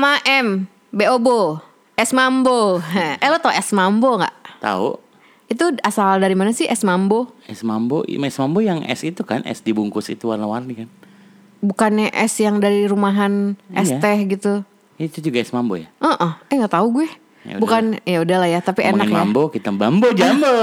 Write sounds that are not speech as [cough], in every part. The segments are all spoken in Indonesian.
Nama M Beobo Es Mambo Eh lo tau Es Mambo nggak? Tahu? Itu asal dari mana sih Es Mambo? Es mambo, es mambo yang es itu kan, es dibungkus itu warna-warni kan. Bukannya es yang dari rumahan es Iya. teh gitu Itu juga es mambo ya. Heeh, eh nggak tahu gue. Ya Bukan ya udahlah ya, tapi enak Ngomongin ya. mambo, kita mambo jambo. [laughs]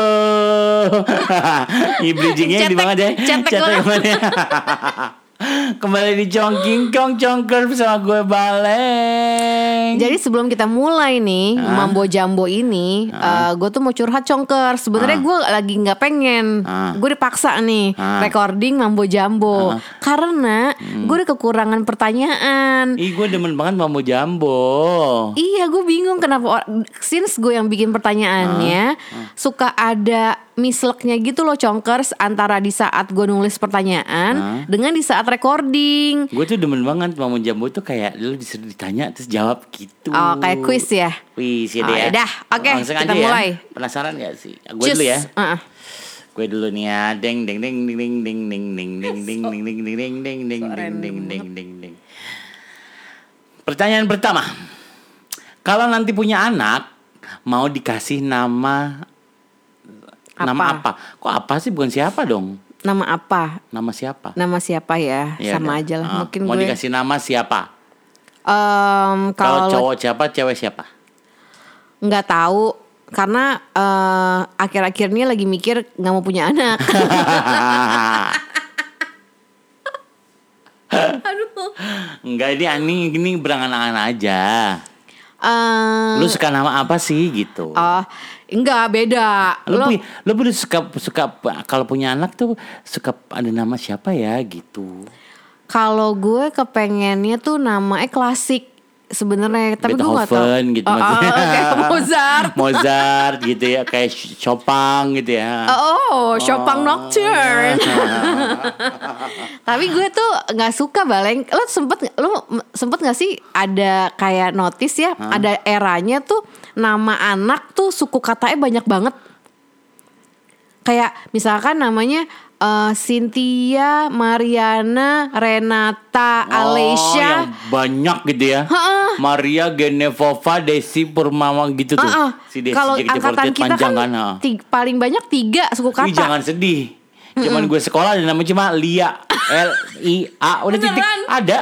Ini bridgingnya di Cetek, banget ya. cetek Cetek banget. [laughs] Kembali di Congking Kong Congker bersama gue Baleng. Jadi sebelum kita mulai nih Mambo Jambo ini, eh, gue tuh mau curhat congker. Sebenarnya gue lagi nggak pengen, Ah. gue dipaksa nih Ah. recording Mambo Jambo karena gue udah kekurangan pertanyaan. Ih gue demen banget mambo jambo. Iya, gue bingung kenapa since gue yang bikin pertanyaannya suka ada misleknya gitu loh congkers antara di saat gue nulis pertanyaan dengan di saat recording. Gue tuh demen banget mambo jambo tuh kayak lu disuruh ditanya terus jawab gitu. Oh, kayak quiz ya. Wih, sih Oh, deh ya. yaudah, oke, Langsung kita aja ya. mulai. Penasaran gak sih? Gue dulu ya. Uh-uh. Gue dulu nih ya. Deng deng deng deng deng deng deng deng deng deng deng deng deng deng deng deng deng deng deng deng. Pertanyaan pertama. Kalau nanti punya anak, mau dikasih nama nama Apa? apa? Kok apa sih bukan siapa dong? Nama apa? Nama siapa? Nama siapa ya? Ya Sama udah. aja lah. Ah, Mungkin mau gue. dikasih nama siapa? Em, Kalau kalau cowok siapa, cewek siapa? nggak tahu karena eh, akhir-akhir ini lagi mikir nggak mau punya anak. [laughs] Aduh. Enggak ini ini ini berangan-angan aja. Eh, Lu suka nama apa sih gitu? oh, enggak beda. Lu, Lo, punya, punya suka suka kalau punya anak tuh suka ada nama siapa ya gitu. kalau gue kepengennya tuh namanya klasik sebenarnya, tapi gue tahu. Beethoven gitu Oh, oh, maksudnya. kayak [laughs] Mozart. Mozart gitu ya, kayak Chopin gitu ya. Oh, Chopin Nocturne. [laughs] Tapi gue tuh nggak suka baleng. Lo sempet lo sempet nggak sih ada kayak notice ya? Ada eranya tuh nama anak tuh suku katanya banyak banget. Kayak misalkan namanya eh, Cynthia, Mariana, Renata, Oh, Alessia. yang banyak gitu ya. Maria Genevova, Desi Purmama gitu tuh. Si Desi Kalau angkatan kita panjang kan kan. ha. ti- paling banyak tiga suku Ih, kata. jangan sedih. Cuman gue sekolah ada namanya cuma Lia. L I A udah titik ada.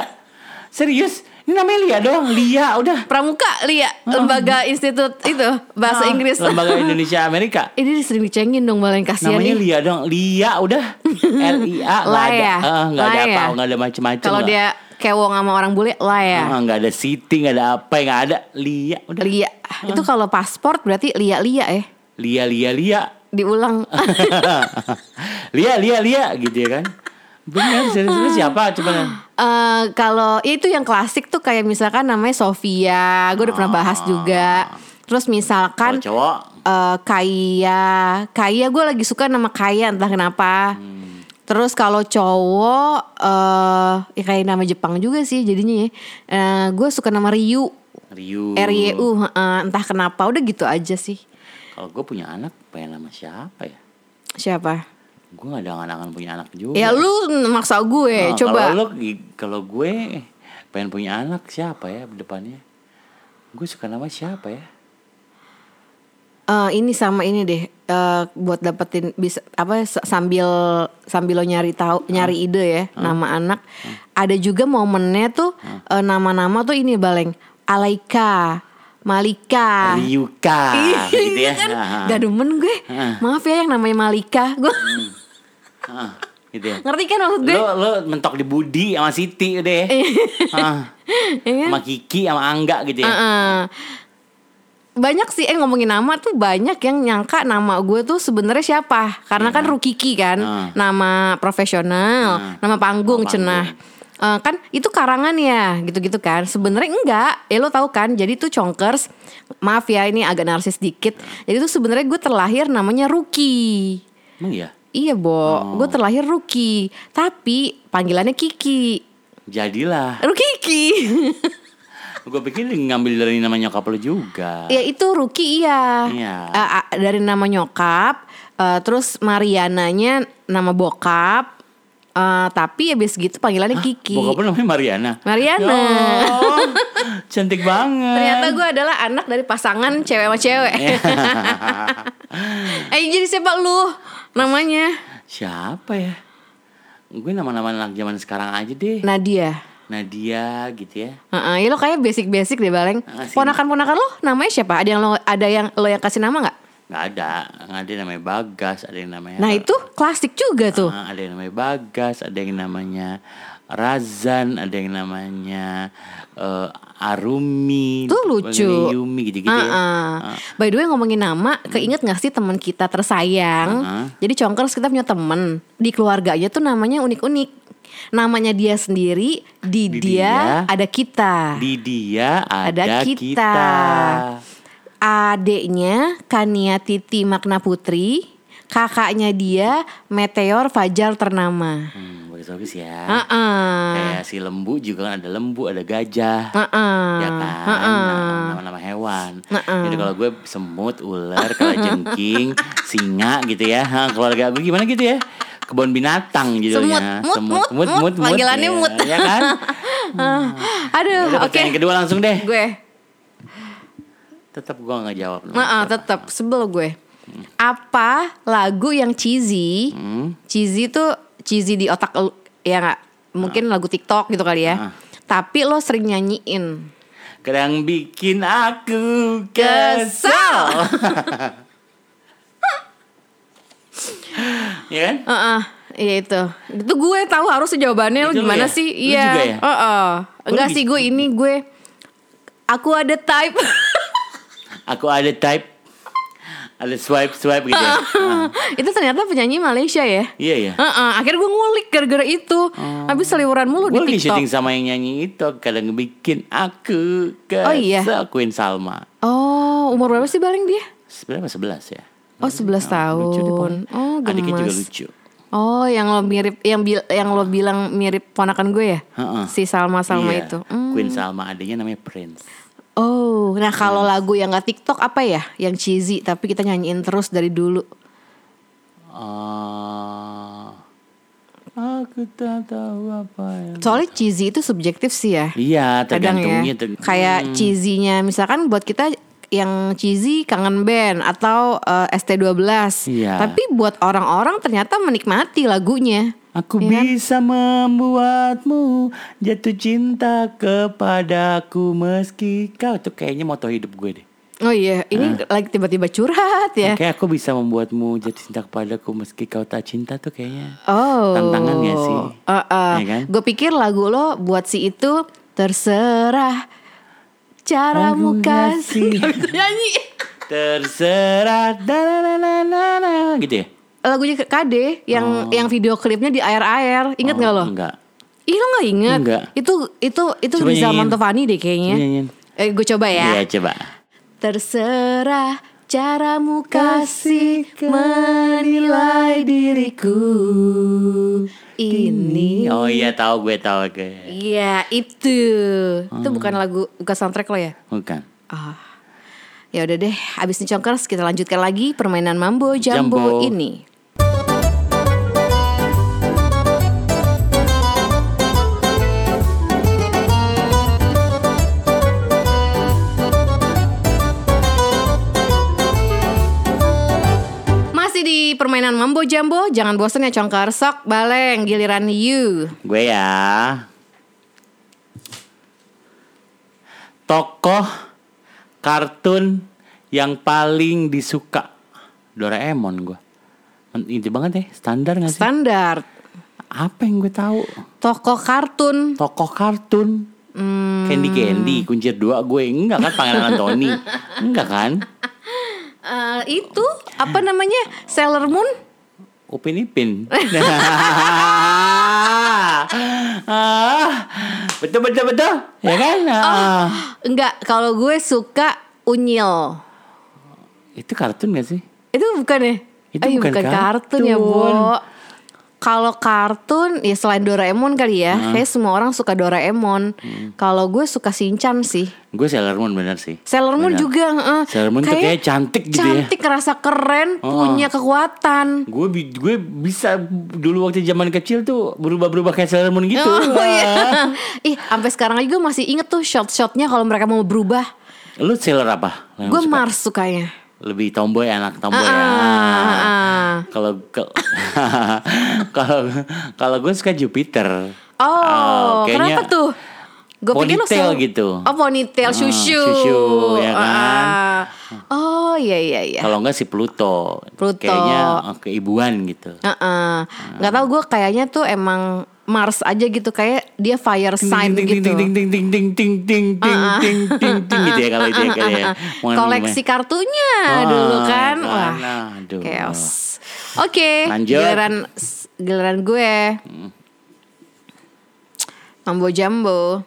Serius? Ini namanya Lia doang. Lia udah. Pramuka Lia, lembaga institut itu bahasa Ah, Inggris. Lembaga [laughs] Indonesia Amerika. Ini sering dicengin dong baleng kasihan Namanya nih. Lia dong. Lia udah. [laughs] L I A ada. ya? Eh, nggak ada apa, ya? nggak ada macam-macam. Kalau dia kewong sama orang bule lah ya. Ah, nggak ada Siti, nggak ada apa, nggak ada Lia. Udah. Lia. Itu kalau paspor berarti Lia Lia ya. Lia, Lia, Lia. Diulang. [laughs] Lia, Lia, Lia gitu ya kan. Bener, serius siapa coba Eh kalau ya itu yang klasik tuh kayak misalkan namanya Sofia, gue udah pernah bahas juga. Terus misalkan Kalau cowok eh Kaya, Kaya gue lagi suka nama Kaya entah kenapa. Terus kalau cowok eh ya kayak nama Jepang juga sih jadinya ya. Eh gue suka nama Ryu, Ryu. R Y U, heeh, entah kenapa udah gitu aja sih. Kalau gue punya anak, pengen nama siapa ya? Siapa? Gue gak ada angan-angan punya anak juga. Ya lu maksa gue, Nah, coba. Kalau lu, kalau gue pengen punya anak siapa ya depannya? Gue suka nama siapa ya? Eh, ini sama ini deh. Eh, buat dapetin bisa apa sambil sambil lo nyari tahu nyari ide ya nama anak. Ada juga momennya tuh eh, nama-nama tuh ini baleng. Alaika Malika Ryuka gitu ya. Iya kan? Gak demen gue. Maaf ya yang namanya Malika Gue ah, gitu ya. ngerti kan maksud gue Lo, lo mentok di Budi sama Siti udah ya. Iya kan? sama Kiki sama Angga gitu ya. Heeh. banyak sih eh ngomongin nama tuh banyak yang nyangka nama gue tuh sebenarnya siapa karena kan Rukiki kan Ah. nama profesional Ah. nama panggung Nama panggung. cenah Eh, kan itu karangan ya gitu-gitu kan sebenarnya enggak ya lo tahu kan jadi tuh congkers maaf ya ini agak narsis dikit jadi tuh sebenarnya gue terlahir namanya Ruki Emang ya? iya bo gue terlahir Ruki tapi panggilannya Kiki Jadilah. Rukiki [laughs] Gue pikir ngambil dari nama nyokap lo juga. Ya itu Ruki iya. Iya. Ah, dari nama nyokap, eh, terus Mariananya nama bokap, Eh, tapi abis gitu panggilannya Kiki. Bokap lu namanya Mariana. Mariana. Ya Allah, cantik banget. Ternyata gue adalah anak dari pasangan cewek sama cewek. [laughs] Eh jadi siapa lu namanya? Siapa ya? Gue nama-nama anak zaman sekarang aja deh. Nadia. Nadia gitu ya. Heeh, ya lo kayak basic-basic deh Baleng. Ah. Ponakan-ponakan lo namanya siapa? Ada yang lo ada yang lo yang kasih nama nggak? Nggak ada, nggak ada yang namanya Bagas, ada yang namanya. Nah itu klasik juga tuh. Ah, ada yang namanya Bagas, ada yang namanya Razan, ada yang namanya eh, Arumi, Tuh lucu. Yumi gitu-gitu ya. Heeh. Ah. By the way ngomongin nama, keinget gak sih teman kita tersayang? Heeh. Jadi Congkers kita punya temen di keluarganya tuh namanya unik-unik. Namanya dia sendiri, di, Di dia, dia. ada kita. Di dia ada, Ada kita. kita. Adeknya Kania Titi Makna Putri, kakaknya dia Meteor Fajar Ternama. Hmm, bagus-bagus ya. Heeh. Kayak si lembu juga kan ada lembu, ada gajah. Heeh. ya kan Heeh. Nah, nama-nama hewan Heeh. jadi kalau gue semut ular kalajengking [laughs] singa gitu ya Ha, keluarga gue gimana gitu ya kebun binatang judulnya Semut, mut, mut, mut. Panggilannya ya. mut. ya kan [laughs] Aduh, Udah oke. pertanyaan kedua langsung deh Gue, tetap gue nggak jawab nah, tetap sebel gue. Apa lagu yang cheesy? Hmm. Cheesy tuh cheesy di otak lu, ya nggak? Mungkin lagu TikTok gitu kali ya. Ah. Tapi lo sering nyanyiin. kadang bikin aku Kesel. kesel [laughs] ya kan Heeh, iya itu. Itu gue tahu harus jawabannya lo Itu gimana ya? sih? Iya. ya? Heeh. Enggak Lu sih gue ini gue aku ada type. [laughs] aku ada type ada swipe swipe gitu ya. Ah, [laughs] itu ternyata penyanyi Malaysia ya. iya ya Heeh, akhirnya gue ngulik gara-gara itu. Habis seliweran mulu Gue di TikTok. syuting sama yang nyanyi itu Kadang bikin aku kesel Oh, iya? Queen Salma Oh, umur berapa sih baling dia? Sebenarnya sebelas ya Oh, 11 Lucu deh, tahun. Oh, Adiknya juga gemas. lucu Oh, yang lo mirip yang bil- yang lo bilang mirip ponakan gue ya? Heeh. Si Salma Salma Iya, itu. Hmm. Queen Salma adiknya namanya Prince Oh, nah kalau lagu yang gak TikTok apa ya? Yang cheesy tapi kita nyanyiin terus dari dulu. Ah, Aku tak tahu apa yang Soalnya cheesy itu subjektif sih ya. Iya Kadang tergantungnya ya. ter- Kayak Hmm. cheesy-nya misalkan buat kita yang cheesy kangen band atau eh, ST12. Iya. Tapi buat orang-orang ternyata menikmati lagunya. Aku kan? bisa membuatmu jatuh cinta kepadaku meski kau Itu kayaknya moto hidup gue deh Oh iya, ini lagi tiba-tiba curhat ya. Kayak aku bisa membuatmu jatuh cinta kepadaku meski kau tak cinta tuh kayaknya Oh. Tantangan gak sih? Heeh. Iya kan? Gue pikir lagu lo buat si itu terserah caramu Aku kasih. Gak [laughs] bisa nyanyi. Terserah da gitu ya? Lagunya KD yang yang video klipnya di air-air. Ingat nggak Oh, lo? Enggak. Ih lo nggak inget? Enggak. Itu itu itu Coba. Mantovani deh kayaknya. Nyanyiin. Eh gue coba ya. Iya coba. Terserah caramu kasih menilai diriku ini. Oh iya tahu gue tahu gue. Iya itu. Hmm. Itu bukan lagu bukan soundtrack lo ya? Bukan. Ah. Ya udah deh, abis ini Congkers kita lanjutkan lagi permainan Mambo Jambo, Jambo. ini. Masih di permainan Mambo Jambo, jangan bosan ya Congkers. Sok baleng giliran you. Gue ya. Tokoh kartun yang paling disuka Doraemon gue. Inti banget deh, standar gak sih? Standar Apa yang gue tahu? tokoh kartun. Tokoh kartun. Hmm, Candy Candy, kuncir dua gue enggak kan Pangeran Anthony. Enggak kan? eh, itu apa namanya Sailor Moon? Upin Ipin. [laughs] ah, betul betul betul. Ya kan? Ah. Enggak, kalau gue suka Unyil. Itu kartun gak sih? Itu bukan ya? Itu Eh, bukan kartun. ya, kartun. Kalau kartun ya selain Doraemon kali ya, kayak semua orang suka Doraemon. Hmm. Kalau gue suka Shinchan sih. Gue Sailor Moon bener sih. Sailor Moon Bener. juga, heeh. Sailor Moon tuh kayak cantik gitu ya. Cantik, rasa keren, Oh. punya kekuatan. Gue bi- gue bisa dulu waktu zaman kecil tuh berubah-berubah kayak Sailor Moon gitu. Oh Wah. iya. [laughs] Ih, sampai sekarang aja gue masih inget tuh shot-shotnya kalau mereka mau berubah. Lu Sailor apa? Gue? Mars sukanya. Lebih tomboy anak tomboy ya. Ah, ah. Kalau [laughs] kalau kalau gue suka Jupiter. Oh, kayaknya kenapa tuh? Gue pikir lu ponytail selalu- gitu. Oh ponytail, Ah, shushu. shushu, ya kan? Ah. Oh iya iya iya. Kalau enggak si Pluto. Pluto. Kayaknya keibuan gitu. Heeh. Nggak tahu gue kayaknya tuh emang Mars aja gitu kayak dia fire sign ding, ding, gitu. Ding ding ding ding ding ding ding uh, ding ding ding ding gitu ya kalau dia ya, kayak ah, koleksi kartunya oh, dulu kan. Wah. Aduh. Chaos. Oke. Okay, Giliran giliran gue. Hmm. Mambo Jambo.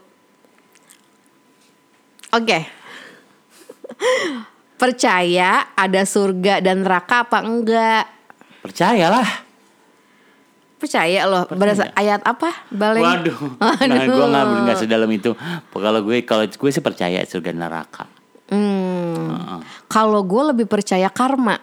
Oke. Okay. [laughs] Percaya ada surga dan neraka apa enggak? Percayalah. Percaya loh. Berdasar ayat apa? Baleng. Waduh. [laughs] Nah, gue nggak nggak sedalam itu. Kalau gue kalau gue sih percaya surga neraka. Hmm. Heeh. Kalau gue lebih percaya karma.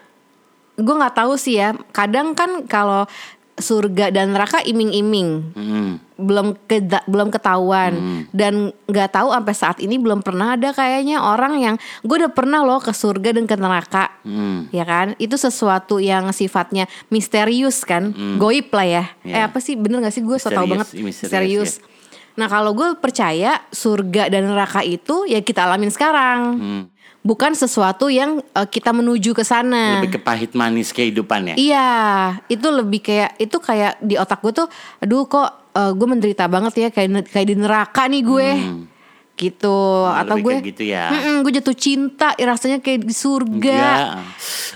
Gue nggak tahu sih ya. Kadang kan kalau surga dan neraka iming-iming, Hmm. belum ke, belum ketahuan dan nggak tahu sampai saat ini belum pernah ada kayaknya orang yang gue udah pernah loh ke surga dan ke neraka. Hmm. Ya kan, itu sesuatu yang sifatnya misterius kan, goib lah ya. Eh Ya. apa sih, bener gak sih gue so tau banget misterius, misterius. Nah kalau gue percaya surga dan neraka itu ya kita alamin sekarang, Hmm. Bukan sesuatu yang eh, kita menuju ke sana. Lebih ke pahit manis kehidupan ya. Iya, itu lebih kayak itu kayak di otak gue tuh, aduh kok gue menderita banget ya kayak kayak di neraka nih gue, gitu. Atau Hmm. lebih gue, kayak gitu ya. gue jatuh cinta, ya rasanya kayak di surga. Enggak.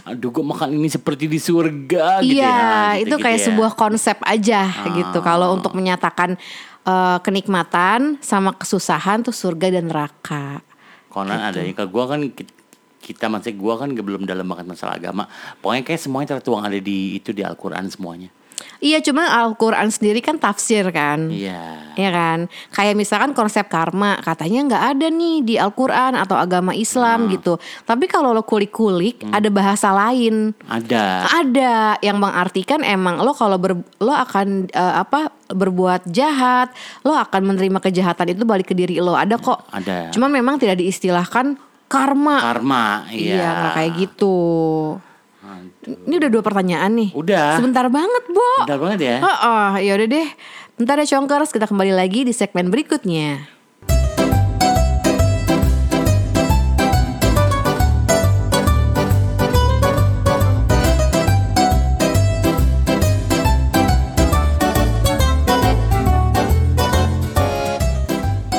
Aduh gue makan ini seperti di surga gitu Iya, ya. itu Gitu-gitu kayak ya. sebuah konsep aja Ah. gitu. Kalau untuk menyatakan eh, kenikmatan sama kesusahan tuh surga dan neraka. Konon Gitu. adanya ke gue kan ki- kita masih gue kan belum dalam banget masalah agama. Pokoknya kayak semuanya tertuang ada di itu di Al-Qur'an semuanya. Iya, cuman Al-Quran sendiri kan tafsir kan. Iya. Ya kan, kayak misalkan konsep karma katanya nggak ada nih di Al-Quran atau agama Islam Hmm. gitu. Tapi kalau lo kulik-kulik ada bahasa lain. Ada. Ada yang mengartikan emang lo kalau ber- lo akan eh, apa berbuat jahat, lo akan menerima kejahatan itu balik ke diri lo. Ada kok. Ada. Cuma memang tidak diistilahkan karma. Karma, iya. Iya, kayak gitu. Ini udah dua pertanyaan nih. Udah. Sebentar banget, Bo. Bentar banget ya. Oh, ya udah deh. Bentar ya Congkers, kita kembali lagi di segmen berikutnya.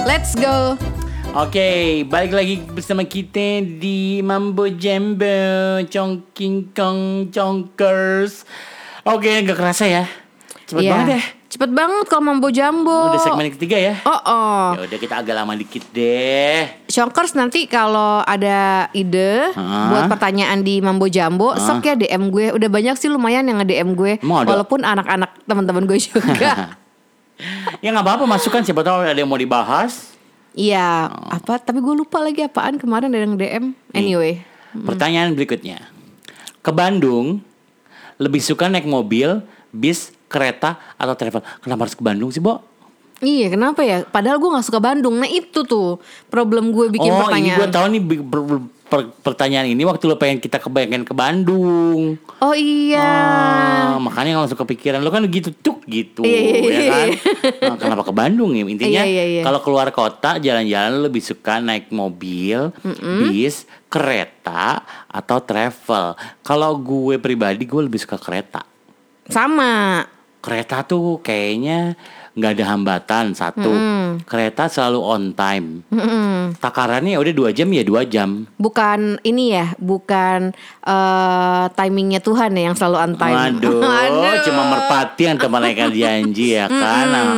Let's go. Oke, balik lagi bersama kita di Mambo Jambo Chongking Kong Chongkers. Oke, gak kerasa ya. Cepet Iya. banget ya. Cepet banget kalau mambo jambo. Udah segmen ketiga ya. Oh, oh. Ya udah kita agak lama dikit deh. Shonkers nanti kalau ada ide Hah? buat pertanyaan di Mambo Jambo, sok ya DM gue. Udah banyak sih lumayan yang nge-DM gue. Walaupun anak-anak teman-teman gue juga. [laughs] Ya nggak apa-apa masukan siapa tahu ada yang mau dibahas. Iya, Oh. apa? Tapi gue lupa lagi apaan kemarin ada yang DM. Anyway, Pertanyaan berikutnya. Ke Bandung lebih suka naik mobil, bis, kereta atau travel? Kenapa harus ke Bandung sih, Bo? Iya kenapa ya? Padahal gue nggak suka Bandung. Nah itu tuh problem gue bikin oh, ini pertanyaan. gue tahu nih ber- ber- per- pertanyaan ini waktu lo pengen kita kebayangkan ke Bandung. Oh iya. Ah, makanya langsung kepikiran lo kan gitu tuk gitu Iya, iya, ya iya. kan. Nah, [laughs] kenapa ke Bandung ya? Intinya Iya, iya, iya. kalau keluar kota jalan-jalan lebih suka naik mobil, bis, kereta atau travel. Kalau gue pribadi gue lebih suka kereta. Sama. Kereta tuh kayaknya nggak ada hambatan satu. Kereta selalu on time. Mm-mm. Takarannya udah dua jam ya dua jam. Bukan ini ya, bukan eh, timingnya Tuhan ya yang selalu on time. Waduh, [laughs] Aduh. cuma merpati yang malaikat janji ya kan. Nah,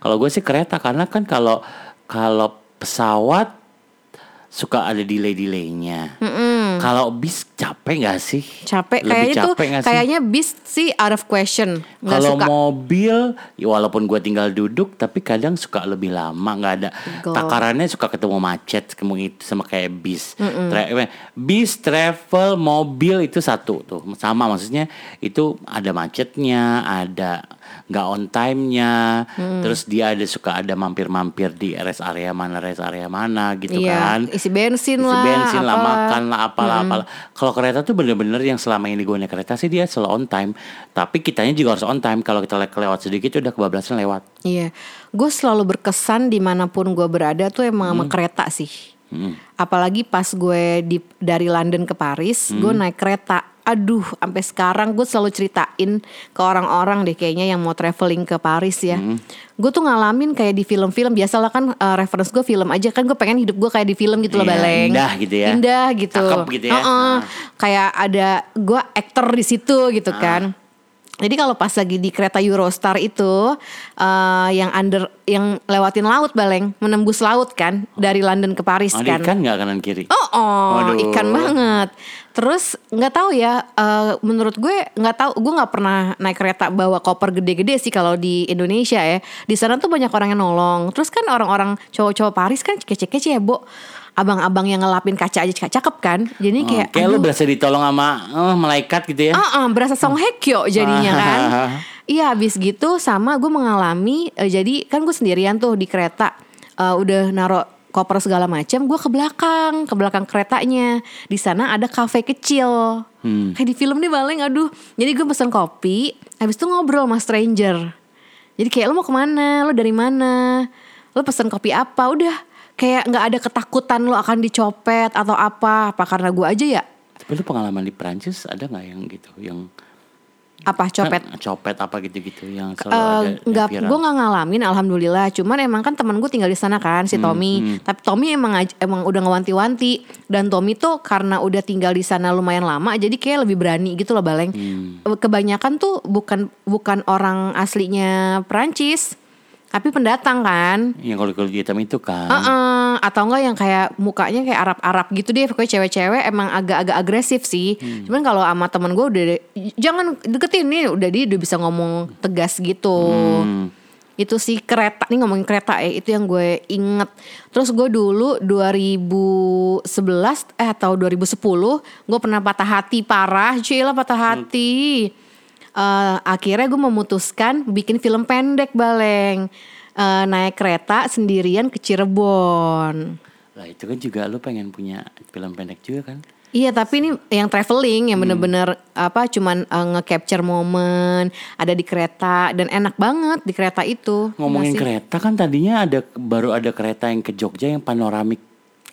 kalau gue sih kereta karena kan kalau kalau pesawat suka ada delay-delaynya. Kalau bis capek nggak sih? Capek Lebih kayaknya tuh capek nggak sih? kayaknya bis sih out of question. Kalau suka. mobil, ya walaupun gue tinggal duduk, tapi kadang suka lebih lama, nggak ada Go. takarannya suka ketemu macet, ketemu itu sama kayak bis. Tra- eh, bis, travel, mobil itu satu tuh, sama maksudnya itu ada macetnya, ada nggak on time-nya, terus dia ada suka ada mampir-mampir di rest area mana, rest area mana gitu Iya, kan. isi bensin Isi lah, bensin lah, apalah. makan lah, apalah, apalah. Kalau kereta tuh bener-bener yang selama ini gue naik kereta sih dia selalu on time. Tapi kitanya juga harus on time. Kalau kita le- lewat sedikit udah kebablasan lewat. Iya, gue selalu berkesan di mana pun gue berada tuh emang Hmm. sama kereta sih. Apalagi pas gue di dari London ke Paris, gue Hmm. naik kereta. Aduh, sampai sekarang gue selalu ceritain ke orang-orang deh kayaknya yang mau traveling ke Paris ya. Hmm. Gue tuh ngalamin kayak di film-film. Biasalah kan uh, reference gue film aja kan gue pengen hidup gue kayak di film gitu loh Iya, baleng. indah gitu ya. Indah gitu. Cakep gitu ya. Heeh. Nah. Kayak ada gue aktor di situ gitu Ah. kan. Jadi kalau pas lagi di kereta Eurostar itu eh, yang under yang lewatin laut baleng, menembus laut kan dari London ke Paris Ada kan. ikan nggak kanan kiri? Oh, oh Waduh. ikan banget. Terus nggak tahu ya, eh, menurut gue nggak tahu, gue nggak pernah naik kereta bawa koper gede-gede sih kalau di Indonesia ya. Di sana tuh banyak orang yang nolong. Terus kan orang-orang cowok-cowok Paris kan kece-kece ya, Bo. Abang-abang yang ngelapin kaca aja cakep kan. Jadi Oh, kayak, kayak lu berasa ditolong sama eh, malaikat gitu ya? Ah, ah, berasa Song Hye Kyo jadinya kan. [laughs] Iya, habis gitu sama gue mengalami eh, jadi kan gue sendirian tuh di kereta. Eh, udah naruh koper segala macam, gue ke belakang, ke belakang keretanya. Di sana ada kafe kecil. Kayak di film nih Baleng, aduh. Jadi gue pesen kopi, habis itu ngobrol sama stranger. Jadi kayak lo mau ke mana, lo dari mana, lo pesen kopi apa, udah kayak nggak ada ketakutan lo akan dicopet atau apa, apa karena gue aja ya Tapi lu pengalaman di Prancis ada nggak yang gitu? Yang apa copet. Kan copet apa gitu-gitu yang selalu ada yang nggak, gue nggak ngalamin, alhamdulillah. Cuman emang kan temen gue tinggal di sana kan, Hmm, si Tommy. Tapi Tommy emang emang udah ngewanti-wanti. Dan Tommy tuh karena udah tinggal di sana lumayan lama, jadi kayak lebih berani gitu loh baleng. Hmm. Kebanyakan tuh bukan bukan orang aslinya Prancis, tapi pendatang kan. yang kalau kulit hitam itu kan. Heeh, atau enggak yang kayak mukanya kayak Arab-Arab gitu deh pokoknya cewek-cewek emang agak-agak agresif sih. Hmm. Cuman kalau sama temen gue udah jangan deketin nih udah dia udah bisa ngomong tegas gitu. Hmm. Itu sih kereta nih ngomongin kereta ya itu yang gue inget. Terus gue dulu 2011 eh atau 2010 gue pernah patah hati parah, Cila patah hati. Eh, akhirnya gue memutuskan bikin film pendek baleng Eh, naik kereta sendirian ke Cirebon. Lah itu kan juga lu pengen punya film pendek juga kan? Iya tapi ini yang traveling yang bener-bener apa cuman eh, nge-capture momen ada di kereta dan enak banget di kereta itu. Ngomongin Iya sih? kereta kan tadinya ada baru ada kereta yang ke Jogja yang panoramik.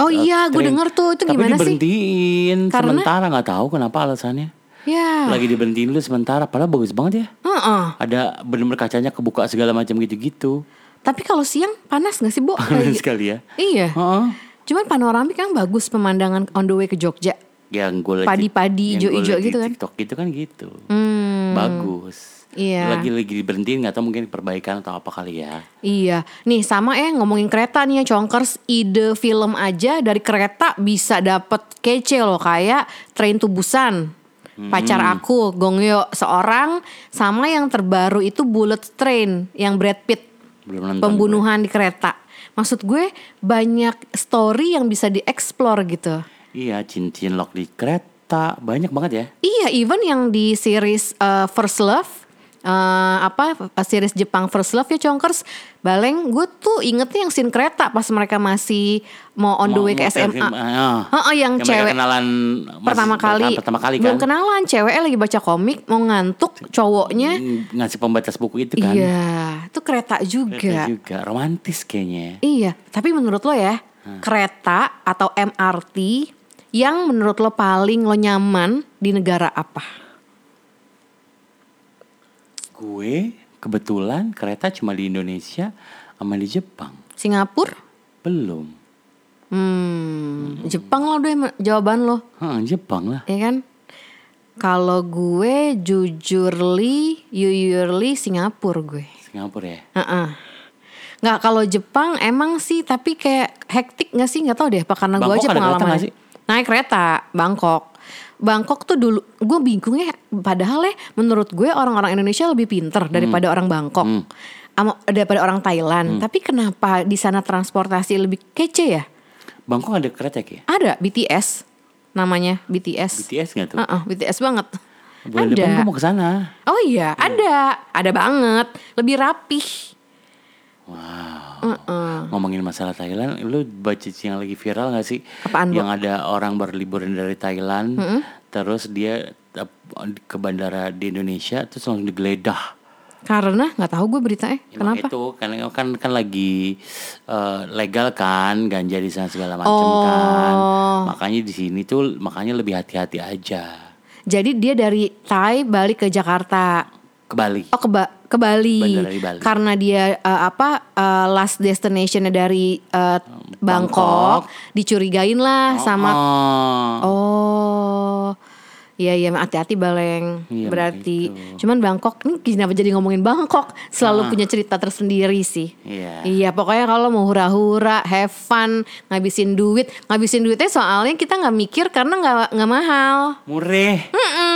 Oh eh, iya gue denger tuh itu Tapi gimana sih? diberhentiin Karena? sementara nggak tahu kenapa alasannya. Ya. Lagi diberhentiin lu sementara padahal bagus banget ya. Heeh. Ada bener-bener kacanya kebuka segala macam gitu-gitu. Tapi kalau siang panas gak sih, Bo? Panas sekali ya. Iya. Heeh. Cuman panoramik kan bagus pemandangan on the way ke Jogja. Yang gue Padi-padi, yang gue liat di gitu kan? TikTok gitu kan gitu. Hmm. Bagus. Iya. Lagi-lagi diberhentiin nggak tahu mungkin perbaikan atau apa kali ya. Iya, nih sama eh ngomongin kereta nih ya Conkers ide film aja dari kereta bisa dapet kece loh kayak Train to Busan, pacar aku Gongyo seorang sama yang terbaru itu Bullet Train yang Brad Pitt Belum pembunuhan di kereta. Maksud gue banyak story yang bisa dieksplor gitu. Iya, cincin lock di kereta banyak banget ya. Iya, even yang di series uh, First Love eh, apa series Jepang First Love ya Conkers Baleng gue tuh ingetnya yang scene kereta pas mereka masih mau on the way ke SMA. ah. Heeh, yang mereka cewek kenalan pertama kali, pertama kali kan belum kenalan ceweknya lagi baca komik mau ngantuk cowoknya Mm, ngasih pembatas buku itu kan. iya itu kereta Kereta juga juga romantis kayaknya. iya tapi menurut lo ya kereta atau MRT yang menurut lo paling lo nyaman di negara apa Gue kebetulan kereta cuma di Indonesia sama di Jepang. Singapura Belum. Hmm, Jepang lo deh jawaban lo, Hah, Jepang lah. ya kan? Kalau gue jujurly, jujurly Singapura gue. Singapura ya. Heeh. Nggak kalau Jepang emang sih, tapi kayak hektik nggak sih? Nggak tahu deh, apa karena gue aja pengalaman. sih? naik kereta Bangkok. Bangkok tuh dulu gue bingung ya padahal ya menurut gue orang-orang Indonesia lebih pinter daripada orang Bangkok. Ama- daripada orang Thailand. Tapi kenapa di sana transportasi lebih kece ya? Bangkok ada kereta ya? Ada BTS namanya BTS. BTS nggak tuh? Heeh, BTS banget. Bulan ada. depan gue mau ke sana. Oh iya, ada. Ada banget. Lebih rapih. Wow. Ngomongin masalah Thailand, lu baca yang lagi viral gak sih? Apaan? Yang ada orang berliburan dari Thailand, terus dia ke bandara di Indonesia, terus langsung digeledah. Karena nggak tahu gue beritanya. Emang Kenapa? itu kan kan kan lagi eh, legal kan ganja di sana segala macam kan. Oh. Makanya di sini tuh makanya lebih hati-hati aja. Jadi dia dari Thai balik ke Jakarta. Ke Bali. Oh ke, Ba- ke Bali. Bandara di Bali. Karena dia eh, apa eh, last destinationnya dari eh, Bangkok, Bangkok. dicurigain lah sama Oh. oh. Iya iya hati-hati Baleng. Iya, Berarti begitu. cuman Bangkok ini kenapa jadi ngomongin Bangkok? Selalu punya cerita tersendiri sih. Iya. Iya pokoknya kalau mau hura-hura, have fun, ngabisin duit, ngabisin duitnya soalnya kita nggak mikir karena nggak nggak mahal. Mureh. Mm-mm.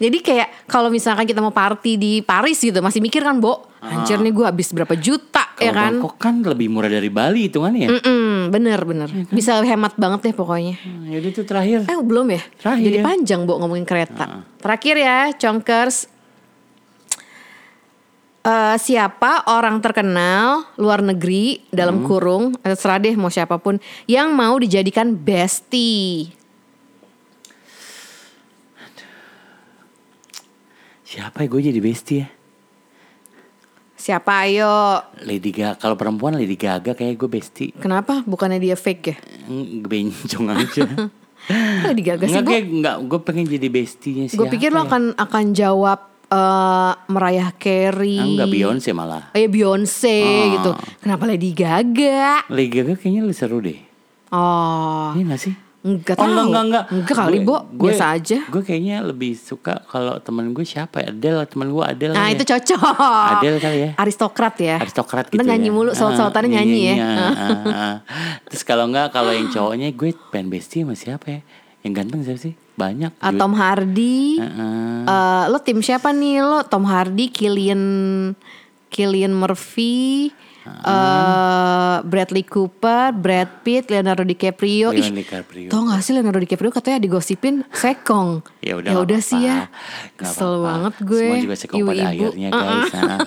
Jadi kayak kalau misalkan kita mau party di Paris gitu masih mikir kan, Bo. Anjir nih gue habis berapa juta ya Kalau kan? Bangkok kan lebih murah dari Bali hitungannya ya. Mm-mm, bener bener. Bisa hemat banget deh pokoknya. Hmm, Yaudah itu terakhir. Eh belum ya? Terakhir. Jadi panjang, Bo ngomongin kereta. Terakhir ya, Chonkers. Eh, siapa orang terkenal luar negeri dalam kurung atau terserah deh mau siapa pun yang mau dijadikan bestie Siapa ya gue jadi bestie ya? siapa ayo Lady Gaga. Kalau perempuan Lady Gaga kayak gue bestie. kenapa bukannya dia fake ya Mm, Bencong aja. [laughs] Kok digagas sih kayak enggak gue pengen jadi bestinya siapa gue pikir lo ya? akan akan jawab eh Mariah Carey Ah, Enggak Beyonce malah. Oh ya Beyonce Ah. gitu kenapa Lady Gaga Lady Gaga kayaknya lebih seru deh. oh Iya gak sih? Enggak Oh tahu enggak enggak enggak. enggak kali Gue- Bo gue- biasa aja Gue kayaknya lebih suka kalau temen gue siapa ya? Adele, temen gue Adele. Nah kali itu ya. cocok. Adele kali ya. Aristokrat ya. aristokrat Ntar gitu nyanyi ya. mulu, saut-sautannya Ah, nyanyi ya. nyanyinya, [laughs] ah, ah. Terus kalau enggak kalau yang cowoknya gue pengen bestie sama siapa ya? Yang ganteng siapa sih? Banyak. Ah, Tom Hardy. Heeh. Eh, lo tim siapa nih lo? Tom Hardy, Killian, Killian Murphy, eh, Bradley Cooper, Brad Pitt, Leonardo DiCaprio. Ih, Leonardo DiCaprio. Tau gak sih Leonardo DiCaprio katanya digosipin sekong. Ya udah. Ya udah sih ya. Kesel apa-apa. banget gue. Semua juga sekong pada ibu-ibu. akhirnya guys. ah.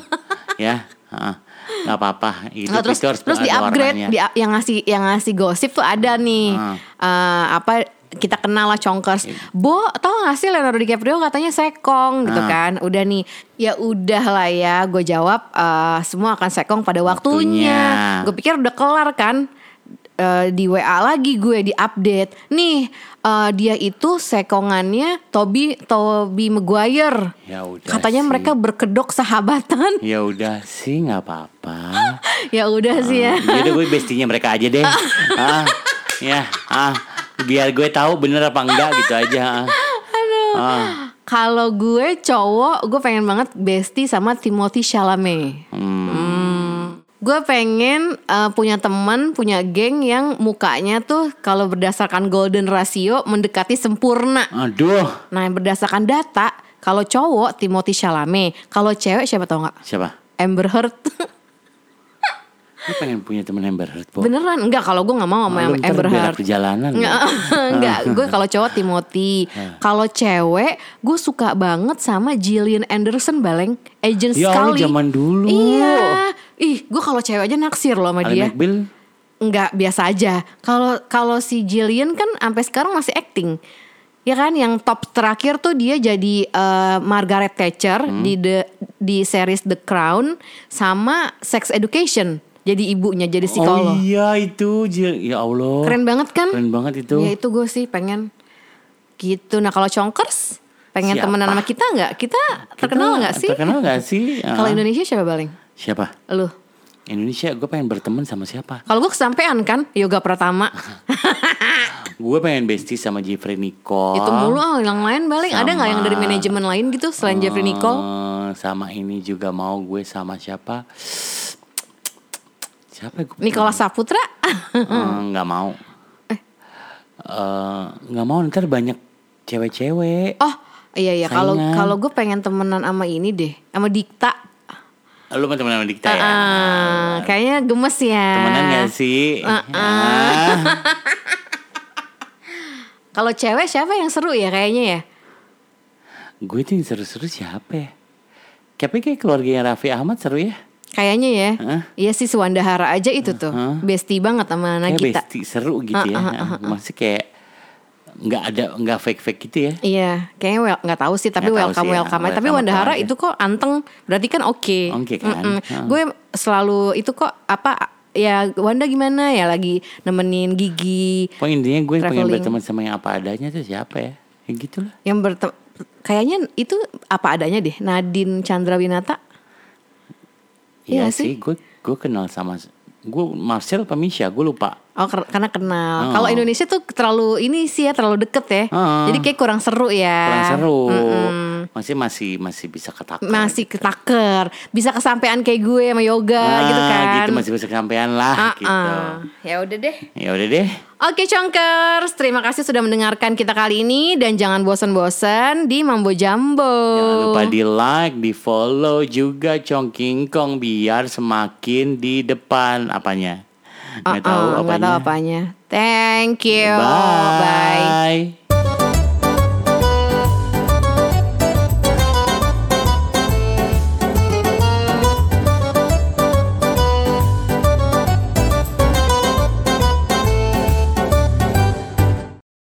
ya. ah. Nggak apa-apa. Hidup Nah, terus itu harus terus di upgrade di, yang ngasih yang ngasih gosip tuh ada nih Ah. Eh, apa kita kenal lah Chonkers. Bo, tau gak sih Leonardo DiCaprio katanya sekong gitu Ah. kan. Udah nih, ya udah lah ya. Gue jawab eh, semua akan sekong pada waktunya. Waktunya. Gue pikir udah kelar kan. Eh, di WA lagi gue di update. Nih, eh, dia itu sekongannya Toby Toby Maguire. Ya udah. Katanya sih. mereka berkedok sahabatan. Ya udah sih nggak apa-apa. [laughs] ya udah sih ya. Jadi gue bestinya mereka aja deh. [laughs] ah, ya, ah, biar gue tahu bener apa enggak gitu aja. ah. Ah, Kalau gue cowok, gue pengen banget bestie sama Timothy Chalamet. Hmm. Gue pengen eh, punya teman, punya geng yang mukanya tuh kalau berdasarkan golden ratio mendekati sempurna. aduh, Nah, yang berdasarkan data, kalau cowok Timothy Chalamet, kalau cewek siapa tau nggak? siapa? Amber Heard. [laughs] Gue pengen punya temen Amber Heard. Po. Beneran? Enggak, kalau gue nggak mau sama Lu ntar Amber Heard. perjalanan. [laughs] Enggak, enggak. Gue kalau cowok Timothy. Kalau cewek, gue suka banget sama Gillian Anderson baleng, agent Ya sekali. zaman dulu. Iya. Ih, gue kalau cewek aja naksir loh sama Ali dia. McBeal, Enggak, biasa aja. Kalau kalau si Gillian kan sampai sekarang masih acting. Ya kan yang top terakhir tuh dia jadi eh, Margaret Thatcher Hmm. di the di series The Crown sama Sex Education. Jadi ibunya jadi psikolog. Oh iya itu, ya Allah. Keren banget kan? Keren banget itu. Ya itu gue sih pengen gitu. Nah kalau Chonkers pengen Siapa? temenan sama kita nggak? Kita terkenal nggak sih? Terkenal nggak sih? [laughs] Kalau Ah. Indonesia siapa paling? Siapa? Lu. Indonesia, gue pengen berteman sama siapa? Kalau gue kesampean kan Yoga Pratama. [laughs] Gue pengen bestie sama Jeffrey Nicole. Itu mulu ah, yang lain paling ada nggak yang dari Sama- manajemen lain gitu selain Jeffrey Nicole? Eh, sama ini juga mau gue sama siapa? Siapa gue? Nicholas Saputra? [laughs] Eh, nggak mau. eh, nggak mau ntar banyak cewek-cewek. Oh iya iya kalau kalau gue pengen temenan sama ini deh, sama Dikta. Lu mah teman sama Dikta ya? Ah, kayaknya gemes ya. Temenan gak sih? Ah, Ah. [laughs] Kalau cewek siapa yang seru ya kayaknya ya? Gue tuh yang seru-seru siapa ya? Tapi kayak keluarganya Raffi Ahmad seru ya? Kayaknya ya. Heeh. Iya sih Suwandahara aja itu tuh. Bestie banget sama Nagita. besti seru gitu ya. Masih kayak nggak ada nggak fake fake gitu ya? Iya, kayaknya wel, nggak tahu sih, tapi Nggak tahu welcome sih ya, welcome. Tapi welcome Wandahara itu kok anteng, berarti kan oke. Oke kan? Mm-mm. Heeh. Gue selalu itu kok apa ya Wanda gimana ya lagi nemenin Gigi Pokoknya intinya gue pengen Traveling. berteman sama yang apa adanya tuh siapa ya? Ya gitu lah. yang bertem kayaknya itu apa adanya deh Nadine Chandrawinata. Iya Iya sih. sih, gue gue kenal sama gue Marcel apa Misha, gue lupa. Oh karena kenal. Oh. Kalau Indonesia tuh terlalu ini sih ya terlalu deket ya. Oh. Jadi kayak kurang seru ya. Kurang seru. Mm-mm. Masih masih masih bisa ketakar. Masih ketaker, bisa kesampaian kayak gue sama yoga Ah, gitu kan. Gitu masih bisa kesampaian lah Ah, gitu. ah. Ya udah deh. Ya udah deh. Oke Chonkers, terima kasih sudah mendengarkan kita kali ini dan jangan bosan-bosan di Mambo Jambo. Jangan lupa di like, di follow juga Chongking Kong biar semakin di depan apanya. Nggak tahu apanya. nggak tahu apanya. Thank you. Bye. Bye.